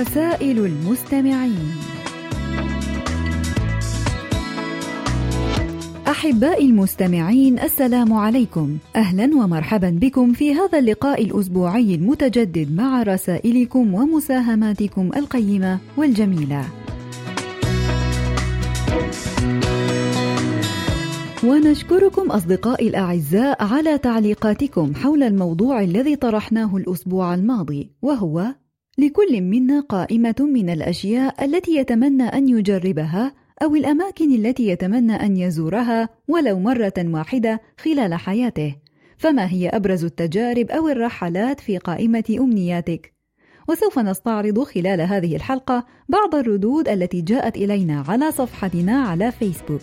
رسائل المستمعين. أحبائي المستمعين السلام عليكم. أهلا ومرحبا بكم في هذا اللقاء الأسبوعي المتجدد مع رسائلكم ومساهماتكم القيمة والجميلة. ونشكركم أصدقائي الأعزاء على تعليقاتكم حول الموضوع الذي طرحناه الأسبوع الماضي وهو لكل منا قائمة من الأشياء التي يتمنى أن يجربها أو الأماكن التي يتمنى أن يزورها ولو مرة واحدة خلال حياته. فما هي أبرز التجارب أو الرحلات في قائمة أمنياتك؟ وسوف نستعرض خلال هذه الحلقة بعض الردود التي جاءت إلينا على صفحتنا على فيسبوك.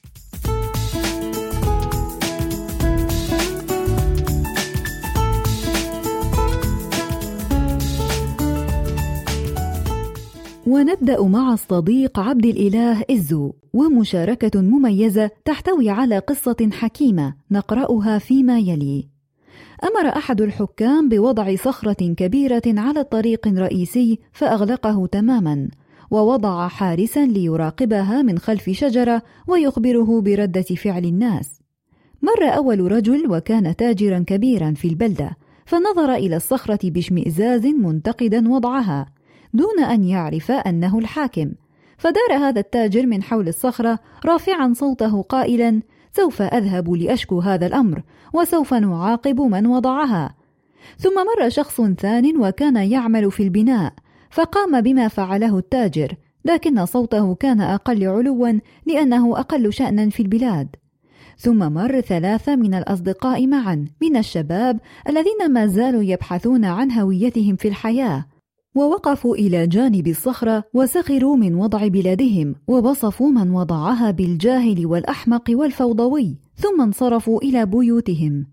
ونبدأ مع الصديق عبد الإله إزو ومشاركة مميزة تحتوي على قصة حكيمة نقرأها فيما يلي. أمر أحد الحكام بوضع صخرة كبيرة على طريق رئيسي فأغلقه تماما، ووضع حارسا ليراقبها من خلف شجرة ويخبره بردة فعل الناس. مر أول رجل وكان تاجرا كبيرا في البلدة، فنظر إلى الصخرة باشمئزاز منتقدا وضعها، دون أن يعرف أنه الحاكم. فدار هذا التاجر من حول الصخرة رافعا صوته قائلا سوف أذهب لأشكو هذا الأمر وسوف نعاقب من وضعها. ثم مر شخص ثان وكان يعمل في البناء فقام بما فعله التاجر لكن صوته كان أقل علوا لأنه أقل شأنا في البلاد. ثم مر ثلاثة من الأصدقاء معا من الشباب الذين ما زالوا يبحثون عن هويتهم في الحياة. ووقفوا إلى جانب الصخرة وسخروا من وضع بلادهم ووصفوا من وضعها بالجاهل والأحمق والفوضوي ثم انصرفوا إلى بيوتهم.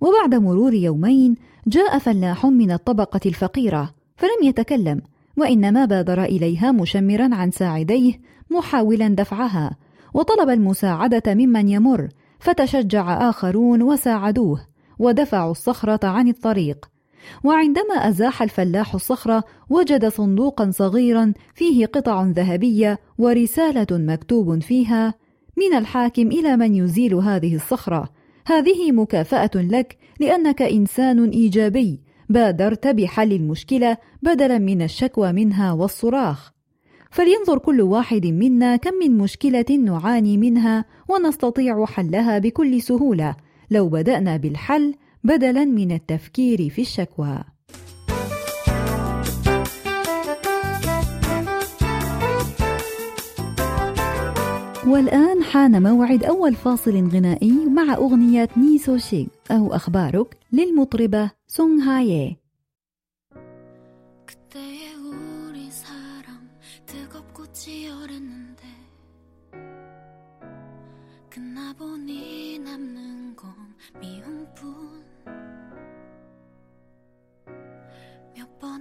وبعد مرور يومين جاء فلاح من الطبقة الفقيرة فلم يتكلم وإنما بادر إليها مشمرا عن ساعديه محاولا دفعها وطلب المساعدة ممن يمر فتشجع آخرون وساعدوه ودفعوا الصخرة عن الطريق. وعندما أزاح الفلاح الصخرة وجد صندوقا صغيرا فيه قطع ذهبية ورسالة مكتوب فيها: من الحاكم إلى من يزيل هذه الصخرة، هذه مكافأة لك لأنك إنسان إيجابي، بادرت بحل المشكلة بدلا من الشكوى منها والصراخ. فلينظر كل واحد منا كم من مشكلة نعاني منها ونستطيع حلها بكل سهولة. لو بدأنا بالحل بدلا من التفكير في الشكوى. والآن حان موعد أول فاصل غنائي مع أغنية نيسو شيغ أو أخبارك للمطربة سونغ هايي.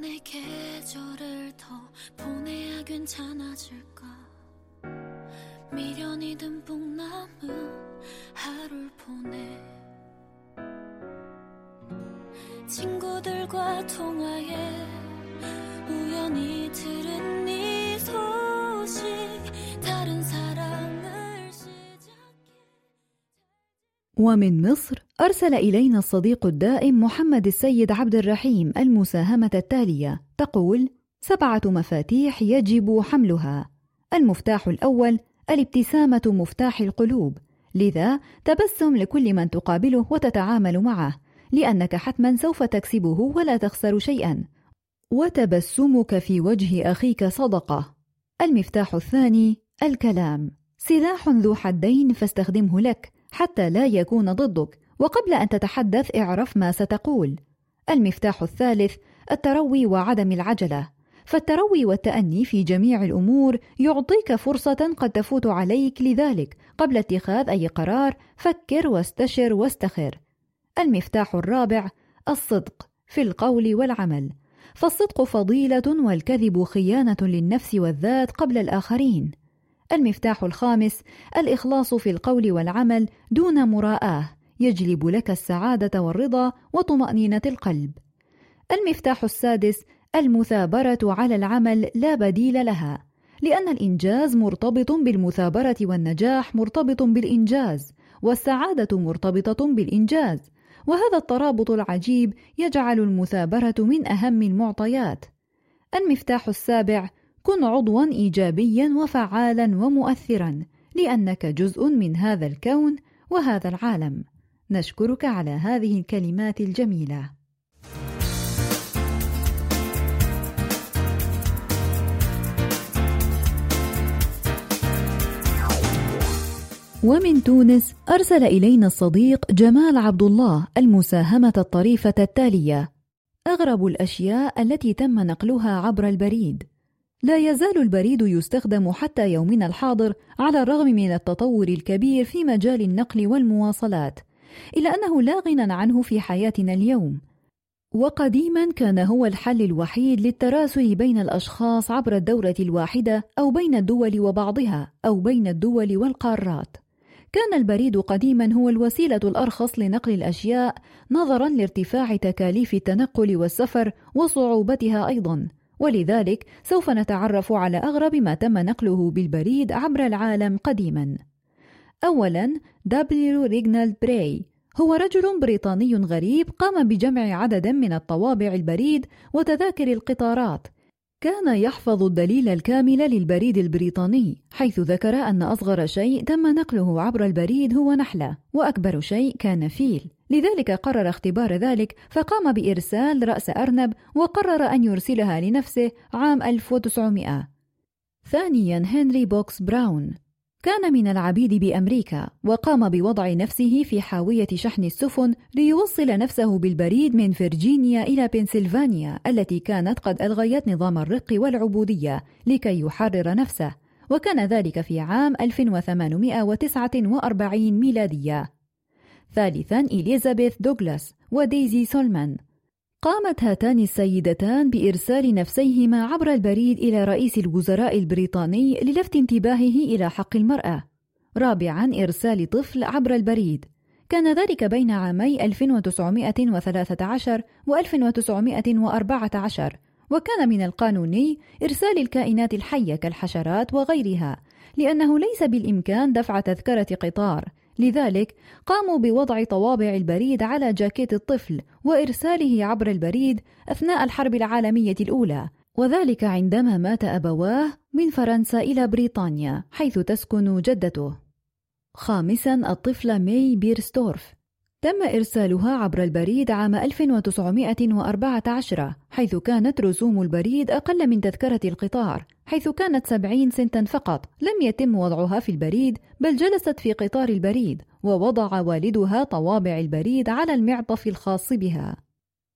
번의 계절을 더 보내야 괜찮아질까? 미련이 듬뿍 남은 하루를 보내. 친구들과 통화에 우연히 들은 네 소식. 다른 ومن مصر أرسل إلينا الصديق الدائم محمد السيد عبد الرحيم المساهمة التالية تقول: سبعة مفاتيح يجب حملها. المفتاح الأول: الابتسامة مفتاح القلوب، لذا تبسم لكل من تقابله وتتعامل معه، لأنك حتما سوف تكسبه ولا تخسر شيئا. وتبسمك في وجه أخيك صدقة. المفتاح الثاني: الكلام، سلاح ذو حدين فاستخدمه لك حتى لا يكون ضدك وقبل أن تتحدث اعرف ما ستقول. المفتاح الثالث التروي وعدم العجلة، فالتروي والتأني في جميع الأمور يعطيك فرصة قد تفوت عليك لذلك قبل اتخاذ أي قرار فكر واستشر واستخر. المفتاح الرابع الصدق في القول والعمل. فالصدق فضيلة والكذب خيانة للنفس والذات قبل الآخرين. المفتاح الخامس الإخلاص في القول والعمل دون مراءة يجلب لك السعادة والرضا وطمأنينة القلب. المفتاح السادس المثابرة على العمل لا بديل لها لأن الإنجاز مرتبط بالمثابرة والنجاح مرتبط بالإنجاز والسعادة مرتبطة بالإنجاز وهذا الترابط العجيب يجعل المثابرة من أهم المعطيات. المفتاح السابع كن عضوا إيجابيا وفعالا ومؤثرا لأنك جزء من هذا الكون وهذا العالم. نشكرك على هذه الكلمات الجميلة. ومن تونس أرسل إلينا الصديق جمال عبد الله المساهمة الطريفة التالية: أغرب الأشياء التي تم نقلها عبر البريد. لا يزال البريد يستخدم حتى يومنا الحاضر على الرغم من التطور الكبير في مجال النقل والمواصلات، إلا أنه لا غنى عنه في حياتنا اليوم. وقديما كان هو الحل الوحيد للتراسل بين الأشخاص عبر الدورة الواحدة أو بين الدول وبعضها أو بين الدول والقارات كان البريد قديما هو الوسيلة الأرخص لنقل الأشياء نظرا لارتفاع تكاليف التنقل والسفر وصعوبتها أيضا ولذلك سوف نتعرف على أغرب ما تم نقله بالبريد عبر العالم قديما. أولا دبليو ريجنالد براي هو رجل بريطاني غريب قام بجمع عدد من الطوابع البريد وتذاكر القطارات. كان يحفظ الدليل الكامل للبريد البريطاني حيث ذكر أن أصغر شيء تم نقله عبر البريد هو نحلة وأكبر شيء كان فيل. لذلك قرر اختبار ذلك فقام بإرسال رأس أرنب وقرر أن يرسلها لنفسه عام 1900 ثانيا هنري بوكس براون. كان من العبيد بأمريكا وقام بوضع نفسه في حاوية شحن السفن ليوصل نفسه بالبريد من فرجينيا إلى بنسلفانيا التي كانت قد ألغيت نظام الرق والعبودية لكي يحرر نفسه وكان ذلك في عام 1849 ميلادية. ثالثا إليزابيث دوغلاس وديزي سولمان قامت هاتان السيدتان بإرسال نفسيهما عبر البريد إلى رئيس الوزراء البريطاني للفت انتباهه إلى حق المرأة. رابعاً إرسال طفل عبر البريد. كان ذلك بين عامي 1913 و 1914 وكان من القانوني إرسال الكائنات الحية كالحشرات وغيرها لأنه ليس بالإمكان دفع تذكرة قطار لذلك قاموا بوضع طوابع البريد على جاكيت الطفل وإرساله عبر البريد أثناء الحرب العالمية الأولى. وذلك عندما مات أبواه من فرنسا إلى بريطانيا حيث تسكن جدته. خامسا الطفلة مي بيرستورف. تم إرسالها عبر البريد عام 1914 حيث كانت رسوم البريد أقل من تذكرة القطار حيث كانت 70 سنتا فقط. لم يتم وضعها في البريد بل جلست في قطار البريد ووضع والدها طوابع البريد على المعطف الخاص بها.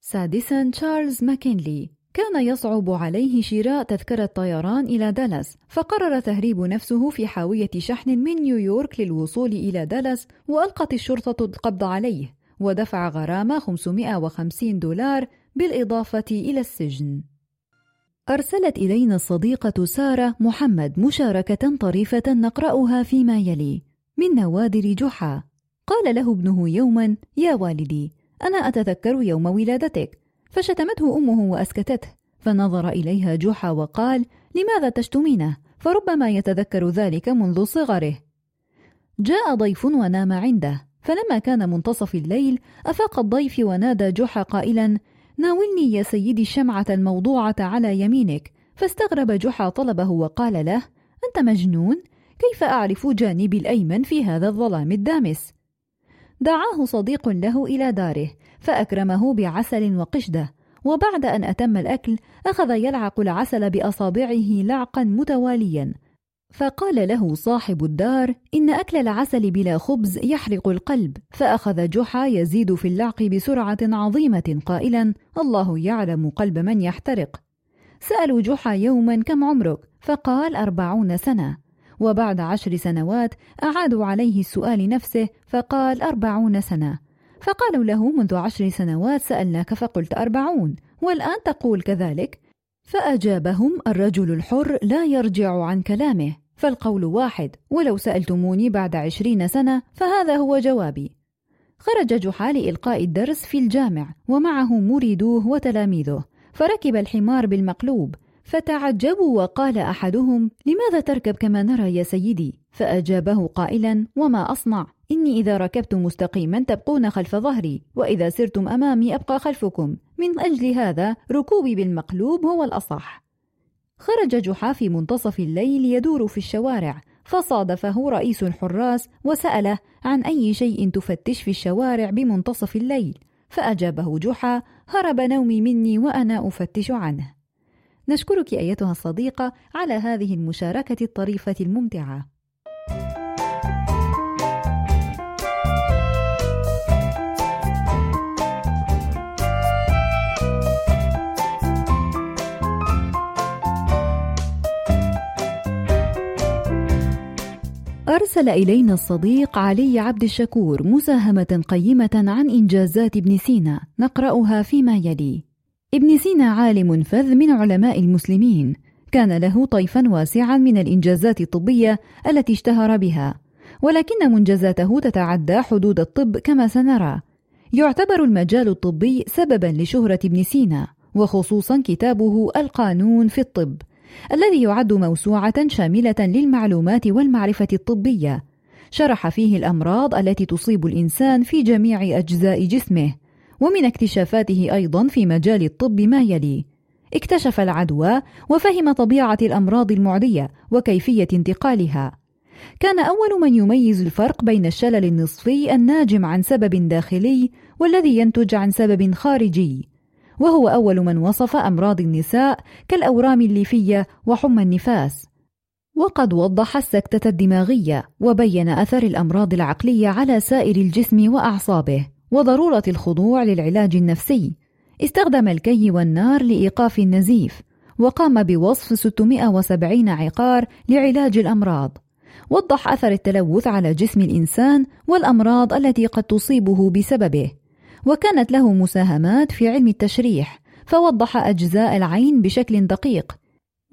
سادسا تشارلز ماكينلي. كان يصعب عليه شراء تذكرة طيران إلى دالاس فقرر تهريب نفسه في حاوية شحن من نيويورك للوصول إلى دالاس وألقت الشرطة القبض عليه ودفع غرامة 550 دولار بالإضافة إلى السجن. أرسلت إلينا الصديقة سارة محمد مشاركة طريفة نقرأها فيما يلي من نوادر جحا. قال له ابنه يوما يا والدي أنا أتذكر يوم ولادتك فشتمته أمه وأسكتته فنظر إليها جحا وقال لماذا تشتمينه؟ فربما يتذكر ذلك منذ صغره. جاء ضيف ونام عنده فلما كان منتصف الليل أفاق الضيف ونادى جحا قائلا ناولني يا سيدي الشمعة الموضوعة على يمينك. فاستغرب جحا طلبه وقال له أنت مجنون؟ كيف أعرف جانبي الأيمن في هذا الظلام الدامس؟ دعاه صديق له إلى داره فأكرمه بعسل وقشدة. وبعد أن أتم الأكل أخذ يلعق العسل بأصابعه لعقا متواليا. فقال له صاحب الدار إن أكل العسل بلا خبز يحرق القلب. فأخذ جحا يزيد في اللعق بسرعة عظيمة قائلا الله يعلم قلب من يحترق. سألوا جحا يوما كم عمرك؟ فقال أربعون سنة. وبعد عشر سنوات أعادوا عليه السؤال نفسه فقال أربعون سنة. فقالوا له منذ عشر سنوات سألناك فقلت أربعون والآن تقول كذلك. فأجابهم الرجل الحر لا يرجع عن كلامه فالقول واحد ولو سألتموني بعد عشرين سنة فهذا هو جوابي. خرج جحا لإلقاء الدرس في الجامع ومعه مريدوه وتلاميذه فركب الحمار بالمقلوب فتعجبوا وقال أحدهم لماذا تركب كما نرى يا سيدي؟ فأجابه قائلا وما أصنع إني إذا ركبت مستقيما تبقون خلف ظهري وإذا سرتم أمامي أبقى خلفكم. من أجل هذا ركوبي بالمقلوب هو الأصح. خرج جحا في منتصف الليل يدور في الشوارع فصادفه رئيس الحراس وسأله عن أي شيء تفتش في الشوارع بمنتصف الليل. فأجابه جحا هرب نومي مني وأنا أفتش عنه. نشكرك أيتها الصديقة على هذه المشاركة الطريفة الممتعة. أرسل إلينا الصديق علي عبد الشكور مساهمة قيمة عن إنجازات ابن سينا نقرأها فيما يلي. ابن سينا عالم فذ من علماء المسلمين، كان له طيفا واسعا من الإنجازات الطبية التي اشتهر بها، ولكن منجزاته تتعدى حدود الطب كما سنرى. يعتبر المجال الطبي سببا لشهرة ابن سينا، وخصوصا كتابه القانون في الطب. الذي يعد موسوعة شاملة للمعلومات والمعرفة الطبية، شرح فيه الأمراض التي تصيب الإنسان في جميع أجزاء جسمه، ومن اكتشافاته أيضا في مجال الطب ما يلي: اكتشف العدوى وفهم طبيعة الأمراض المعدية وكيفية انتقالها. كان أول من يميز الفرق بين الشلل النصفي الناجم عن سبب داخلي والذي ينتج عن سبب خارجي. وهو أول من وصف أمراض النساء كالأورام الليفية وحمى النفاس. وقد وضح السكتة الدماغية وبين أثر الأمراض العقلية على سائر الجسم وأعصابه وضرورة الخضوع للعلاج النفسي. استخدم الكي والنار لإيقاف النزيف وقام بوصف 670 عقار لعلاج الأمراض. وضح أثر التلوث على جسم الإنسان والأمراض التي قد تصيبه بسببه. وكانت له مساهمات في علم التشريح فوضح أجزاء العين بشكل دقيق.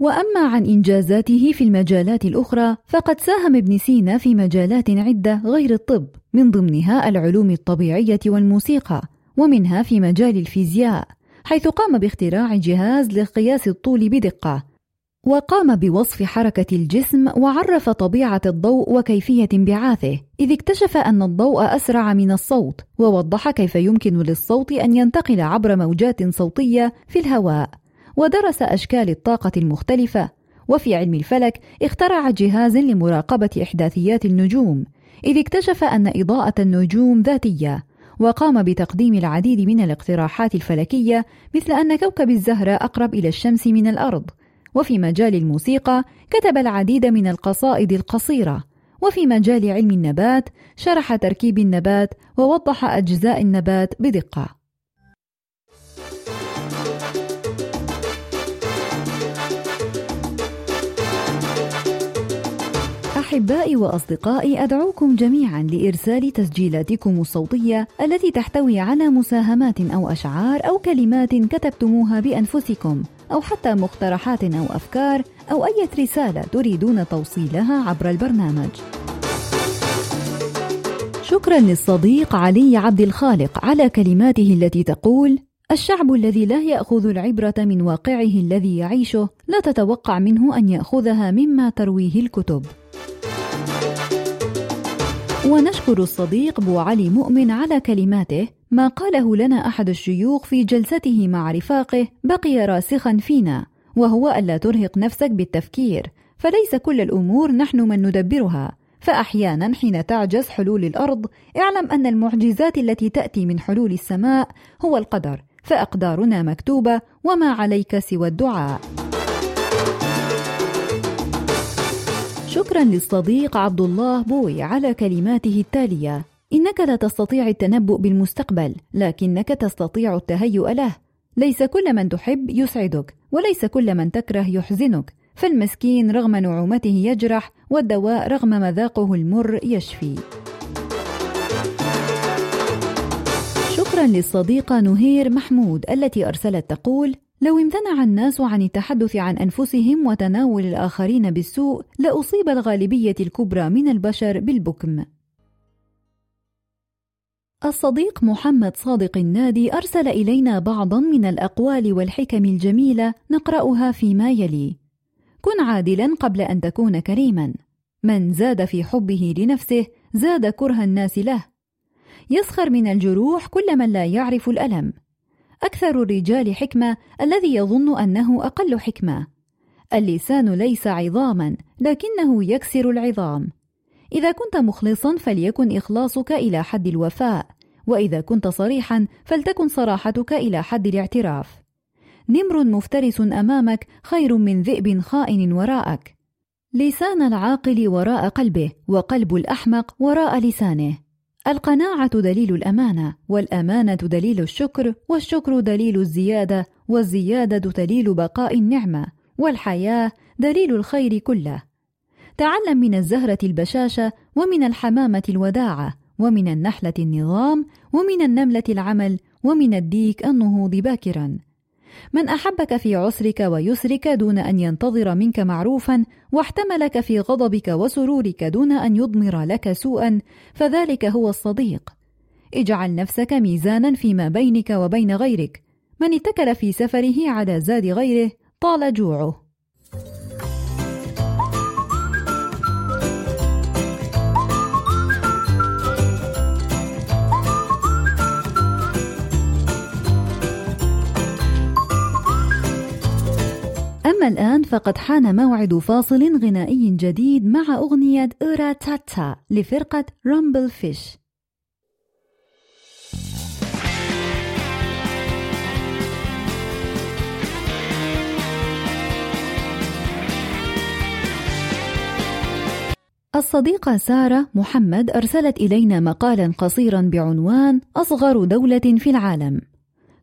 وأما عن إنجازاته في المجالات الأخرى فقد ساهم ابن سينا في مجالات عدة غير الطب من ضمنها العلوم الطبيعية والموسيقى ومنها في مجال الفيزياء حيث قام باختراع جهاز لقياس الطول بدقة. وقام بوصف حركة الجسم وعرف طبيعة الضوء وكيفية انبعاثه، إذ اكتشف أن الضوء أسرع من الصوت، ووضح كيف يمكن للصوت أن ينتقل عبر موجات صوتية في الهواء، ودرس أشكال الطاقة المختلفة، وفي علم الفلك اخترع جهاز لمراقبة إحداثيات النجوم، إذ اكتشف أن إضاءة النجوم ذاتية، وقام بتقديم العديد من الاقتراحات الفلكية مثل أن كوكب الزهرة أقرب إلى الشمس من الأرض، وفي مجال الموسيقى كتب العديد من القصائد القصيرة وفي مجال علم النبات شرح تركيب النبات ووضح أجزاء النبات بدقة. أحبائي وأصدقائي أدعوكم جميعا لإرسال تسجيلاتكم الصوتية التي تحتوي على مساهمات أو أشعار أو كلمات كتبتموها بأنفسكم. أو حتى مقترحات أو أفكار أو أي رسالة تريدون توصيلها عبر البرنامج. شكرا للصديق علي عبد الخالق على كلماته التي تقول: الشعب الذي لا يأخذ العبرة من واقعه الذي يعيشه لا تتوقع منه أن يأخذها مما ترويه الكتب ونشكر الصديق بو علي مؤمن على كلماته ما قاله لنا أحد الشيوخ في جلسته مع رفاقه بقي راسخا فينا وهو ألا ترهق نفسك بالتفكير فليس كل الأمور نحن من ندبرها فاحيانا حين تعجز حلول الأرض اعلم أن المعجزات التي تأتي من حلول السماء هو القدر فأقدارنا مكتوبة وما عليك سوى الدعاء. شكرا للصديق عبد الله بوي على كلماته التالية. إنك لا تستطيع التنبؤ بالمستقبل لكنك تستطيع التهيؤ له. ليس كل من تحب يسعدك وليس كل من تكره يحزنك. فالمسكين رغم نعومته يجرح والدواء رغم مذاقه المر يشفي. شكرا للصديقة نهير محمود التي أرسلت تقول لو امتنع الناس عن التحدث عن أنفسهم وتناول الآخرين بالسوء لأصيب الغالبية الكبرى من البشر بالبكم. الصديق محمد صادق النادي أرسل إلينا بعضا من الأقوال والحكم الجميلة نقرأها فيما يلي: كن عادلا قبل أن تكون كريما، من زاد في حبه لنفسه زاد كره الناس له، يسخر من الجروح كل من لا يعرف الألم، أكثر الرجال حكمة الذي يظن أنه أقل حكمة، اللسان ليس عظاما لكنه يكسر العظام. إذا كنت مخلصا فليكن إخلاصك إلى حد الوفاء، وإذا كنت صريحا فلتكن صراحتك إلى حد الاعتراف. نمر مفترس أمامك خير من ذئب خائن وراءك. لسان العاقل وراء قلبه، وقلب الأحمق وراء لسانه. القناعة دليل الأمانة، والأمانة دليل الشكر، والشكر دليل الزيادة، والزيادة دليل بقاء النعمة، والحياة دليل الخير كله. تعلم من الزهرة البشاشة ومن الحمامة الوداعة ومن النحلة النظام ومن النملة العمل ومن الديك النهوض باكرا. من أحبك في عسرك ويسرك دون أن ينتظر منك معروفا واحتملك في غضبك وسرورك دون أن يضمر لك سوءا فذلك هو الصديق. اجعل نفسك ميزانا فيما بينك وبين غيرك. من اتكل في سفره على زاد غيره طال جوعه. الآن فقد حان موعد فاصل غنائي جديد مع أغنية أورا تاتا لفرقة رامبل فيش. الصديقة سارة محمد أرسلت إلينا مقالا قصيرا بعنوان أصغر دولة في العالم.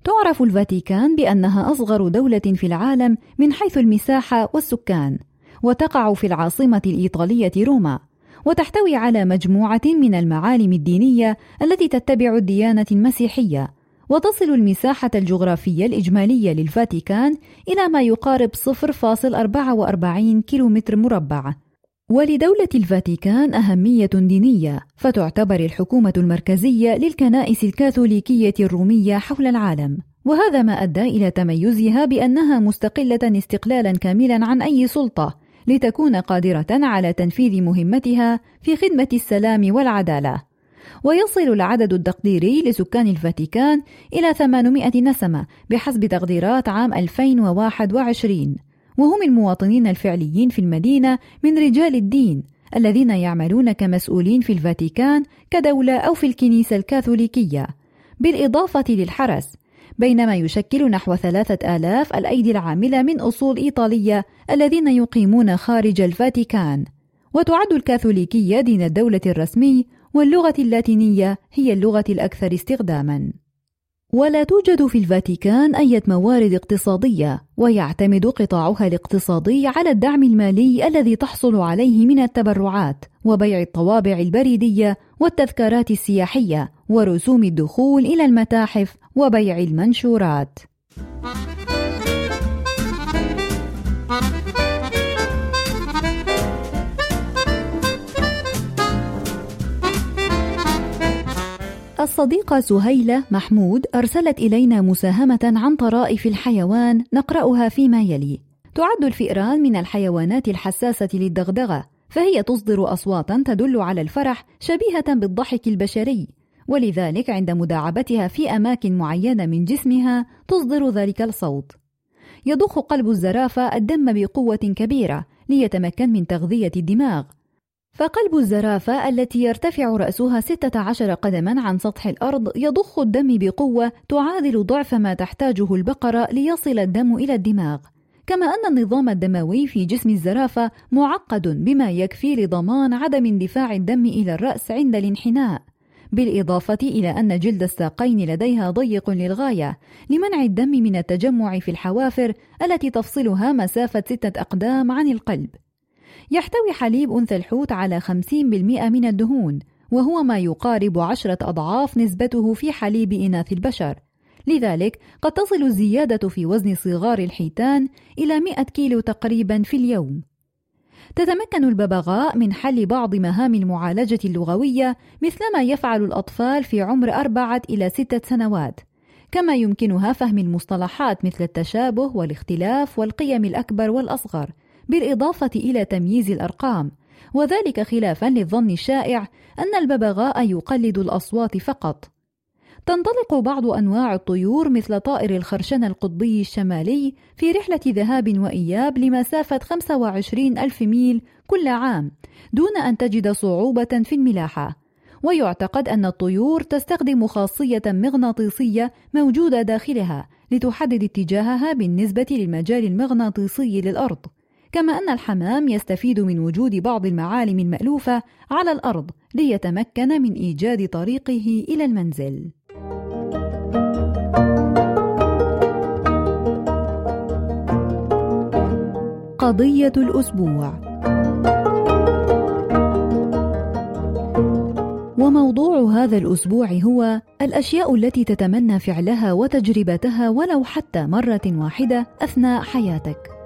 تعرف الفاتيكان بأنها أصغر دولة في العالم من حيث المساحة والسكان، وتقع في العاصمة الإيطالية روما، وتحتوي على مجموعة من المعالم الدينية التي تتبع الديانة المسيحية، وتصل المساحة الجغرافية الإجمالية للفاتيكان إلى ما يقارب 0.44 كيلومتر مربع. ولدولة الفاتيكان أهمية دينية، فتعتبر الحكومة المركزية للكنائس الكاثوليكية الرومية حول العالم، وهذا ما أدى إلى تميزها بأنها مستقلة استقلالا كاملا عن أي سلطة، لتكون قادرة على تنفيذ مهمتها في خدمة السلام والعدالة. ويصل العدد التقديري لسكان الفاتيكان إلى 800 نسمة بحسب تقديرات عام 2021 وهم المواطنين الفعليين في المدينة من رجال الدين الذين يعملون كمسؤولين في الفاتيكان كدولة أو في الكنيسة الكاثوليكية. بالإضافة للحرس بينما يشكل نحو ثلاثة آلاف الأيدي العاملة من أصول إيطالية الذين يقيمون خارج الفاتيكان. وتعد الكاثوليكية دين الدولة الرسمي واللغة اللاتينية هي اللغة الأكثر استخداماً. ولا توجد في الفاتيكان أي موارد اقتصادية، ويعتمد قطاعها الاقتصادي على الدعم المالي الذي تحصل عليه من التبرعات، وبيع الطوابع البريدية، والتذكارات السياحية، ورسوم الدخول إلى المتاحف، وبيع المنشورات. الصديقة سهيلة محمود أرسلت إلينا مساهمة عن طرائف الحيوان نقرأها فيما يلي. تعد الفئران من الحيوانات الحساسة للدغدغة، فهي تصدر أصواتا تدل على الفرح شبيهة بالضحك البشري، ولذلك عند مداعبتها في أماكن معينة من جسمها تصدر ذلك الصوت. يضخ قلب الزرافة الدم بقوة كبيرة ليتمكن من تغذية الدماغ، فقلب الزرافة التي يرتفع رأسها 16 قدما عن سطح الأرض يضخ الدم بقوة تعادل ضعف ما تحتاجه البقرة ليصل الدم إلى الدماغ. كما أن النظام الدموي في جسم الزرافة معقد بما يكفي لضمان عدم اندفاع الدم إلى الرأس عند الانحناء. بالإضافة إلى أن جلد الساقين لديها ضيق للغاية لمنع الدم من التجمع في الحوافر التي تفصلها مسافة ستة أقدام عن القلب. يحتوي حليب أنثى الحوت على 50% من الدهون وهو ما يقارب عشرة أضعاف نسبته في حليب إناث البشر. لذلك قد تصل الزيادة في وزن صغار الحيتان إلى 100 كيلو تقريبا في اليوم. تتمكن الببغاء من حل بعض مهام المعالجة اللغوية مثلما يفعل الأطفال في عمر أربعة إلى ستة سنوات كما يمكنها فهم المصطلحات مثل التشابه والاختلاف والقيم الأكبر والأصغر. بالإضافة إلى تمييز الأرقام. وذلك خلافا للظن الشائع أن الببغاء يقلد الأصوات فقط. تنطلق بعض أنواع الطيور مثل طائر الخرشنة القطبي الشمالي في رحلة ذهاب وإياب لمسافة 25 ألف ميل كل عام دون أن تجد صعوبة في الملاحة. ويعتقد أن الطيور تستخدم خاصية مغناطيسية موجودة داخلها لتحدد اتجاهها بالنسبة للمجال المغناطيسي للأرض. كما أن الحمام يستفيد من وجود بعض المعالم المألوفة على الأرض ليتمكن من إيجاد طريقه إلى المنزل. قضية الأسبوع وموضوع هذا الأسبوع هو الأشياء التي تتمنى فعلها وتجربتها ولو حتى مرة واحدة أثناء حياتك.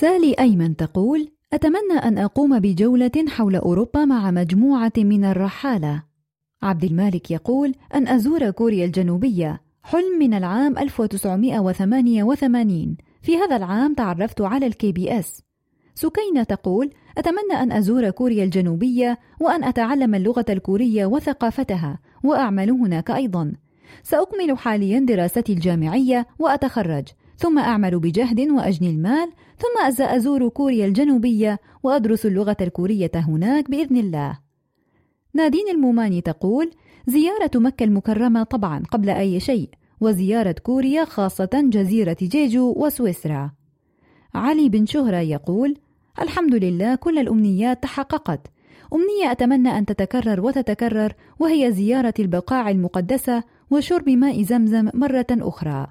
سالي أيمن تقول: أتمنى أن أقوم بجولة حول أوروبا مع مجموعة من الرحالة. عبد المالك يقول أن أزور كوريا الجنوبية. حلم من العام 1988 في هذا العام تعرفت على ال KBS سكينة تقول أتمنى أن أزور كوريا الجنوبية وأن أتعلم اللغة الكورية وثقافتها وأعمل هناك أيضا. سأكمل حاليا دراستي الجامعية وأتخرج. ثم أعمل بجهد وأجني المال ثم أزور كوريا الجنوبية وأدرس اللغة الكورية هناك بإذن الله. نادين الموماني تقول زيارة مكة المكرمة طبعا قبل أي شيء وزيارة كوريا خاصة جزيرة جيجو وسويسرا. علي بن شهرة يقول الحمد لله كل الأمنيات تحققت. أمنية أتمنى أن تتكرر وتتكرر وهي زيارة البقاع المقدسة وشرب ماء زمزم مرة أخرى.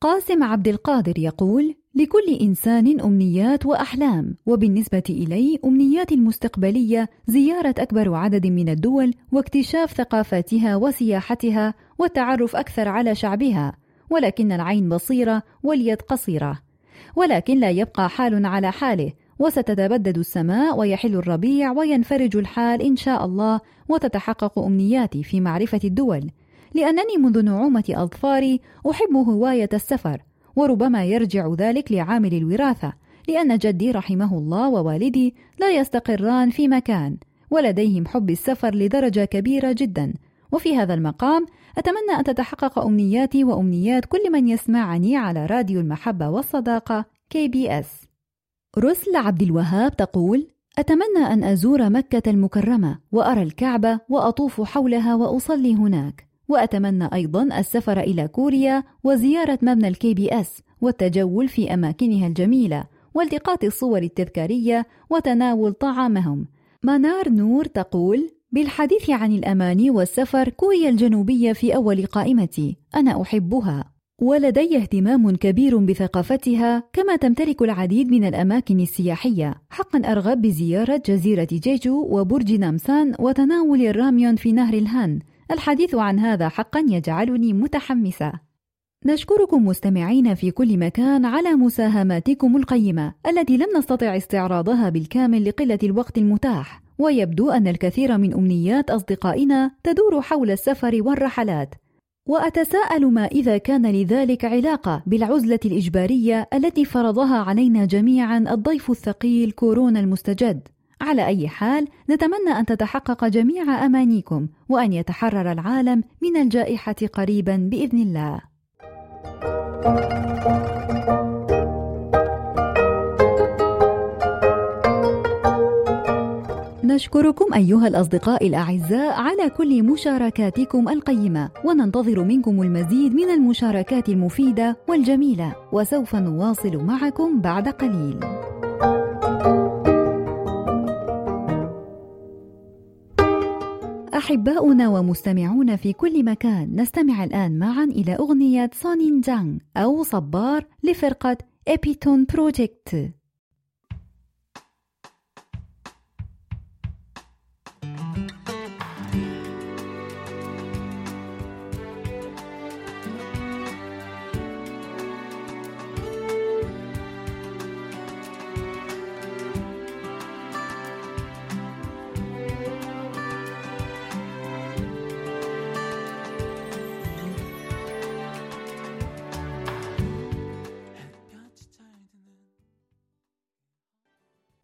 قاسم عبد القادر يقول لكل إنسان أمنيات وأحلام وبالنسبة إلي أمنياتي المستقبلية زيارة أكبر عدد من الدول واكتشاف ثقافاتها وسياحتها والتعرف أكثر على شعبها ولكن العين بصيرة واليد قصيرة. ولكن لا يبقى حال على حاله وستتبدد السماء ويحل الربيع وينفرج الحال إن شاء الله وتتحقق أمنياتي في معرفة الدول. لأنني منذ نعومة أظفاري أحب هواية السفر وربما يرجع ذلك لعامل الوراثة لأن جدي رحمه الله ووالدي لا يستقران في مكان ولديهم حب السفر لدرجة كبيرة جدا. وفي هذا المقام أتمنى أن تتحقق أمنياتي وأمنيات كل من يسمعني على راديو المحبة والصداقة KBS رسل عبد الوهاب تقول أتمنى أن أزور مكة المكرمة وأرى الكعبة وأطوف حولها وأصلي هناك. وأتمنى أيضا السفر إلى كوريا وزيارة مبنى ال KBS والتجول في أماكنها الجميلة والتقاط الصور التذكارية وتناول طعامهم. منار نور تقول بالحديث عن الأماني والسفر كوريا الجنوبية في أول قائمتي أنا أحبها. ولدي اهتمام كبير بثقافتها كما تمتلك العديد من الأماكن السياحية. حقا أرغب بزيارة جزيرة جيجو وبرج نامسان وتناول الراميون في نهر الهان. الحديث عن هذا حقا يجعلني متحمسة. نشكركم مستمعين في كل مكان على مساهماتكم القيمة التي لم نستطع استعراضها بالكامل لقلة الوقت المتاح ويبدو أن الكثير من أمنيات أصدقائنا تدور حول السفر والرحلات. وأتساءل ما إذا كان لذلك علاقة بالعزلة الإجبارية التي فرضها علينا جميعا الضيف الثقيل كورونا المستجد. على أي حال نتمنى أن تتحقق جميع أمانيكم وأن يتحرر العالم من الجائحة قريبا بإذن الله. نشكركم أيها الأصدقاء الأعزاء على كل مشاركاتكم القيمة وننتظر منكم المزيد من المشاركات المفيدة والجميلة وسوف نواصل معكم بعد قليل. أحباؤنا ومستمعون في كل مكان نستمع الآن معا إلى أغنية سونين جانغ أو صبار لفرقة إبيتون بروجيكت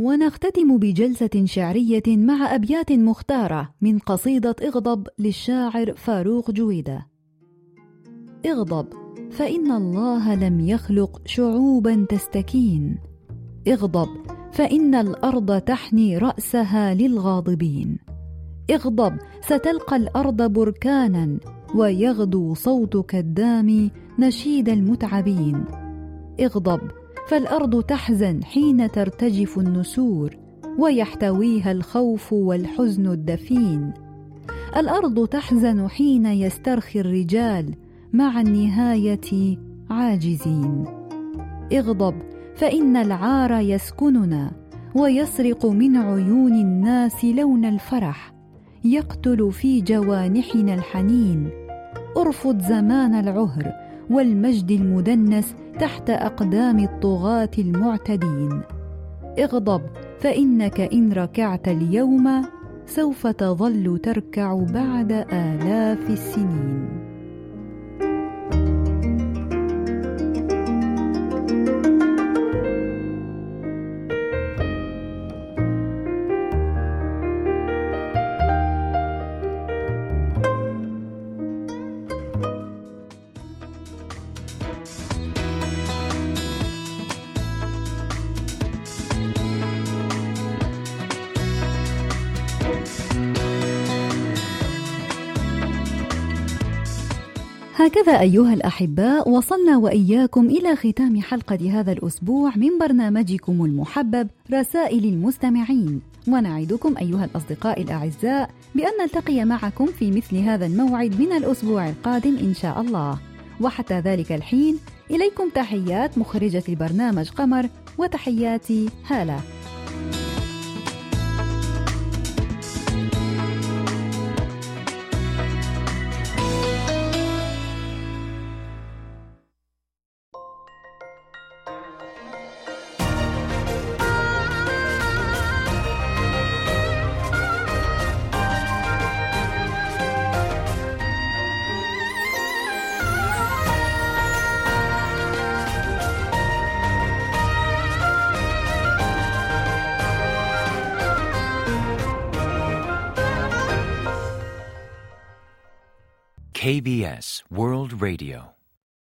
ونختتم بجلسة شعرية مع أبيات مختارة من قصيدة اغضب للشاعر فاروق جويدة. اغضب فإن الله لم يخلق شعوبا تستكين. اغضب فإن الأرض تحني رأسها للغاضبين. اغضب ستلقى الأرض بركانا ويغدو صوتك الدامي نشيد المتعبين. اغضب فالأرض تحزن حين ترتجف النسور ويحتويها الخوف والحزن الدفين. الأرض تحزن حين يسترخي الرجال مع النهاية عاجزين. اغضب فإن العار يسكننا ويسرق من عيون الناس لون الفرح. يقتل في جوانحنا الحنين. ارفض زمان العهر والمجد المدنس تحت أقدام الطغاة المعتدين. اغضب فإنك إن ركعت اليوم سوف تظل تركع بعد آلاف السنين. هكذا أيها الأحباء؟ وصلنا وإياكم إلى ختام حلقة هذا الأسبوع من برنامجكم المحبب رسائل المستمعين. ونعدكم أيها الأصدقاء الأعزاء بأن نلتقي معكم في مثل هذا الموعد من الأسبوع القادم إن شاء الله. وحتى ذلك الحين إليكم تحيات مخرجة البرنامج قمر وتحياتي هالة. World Radio.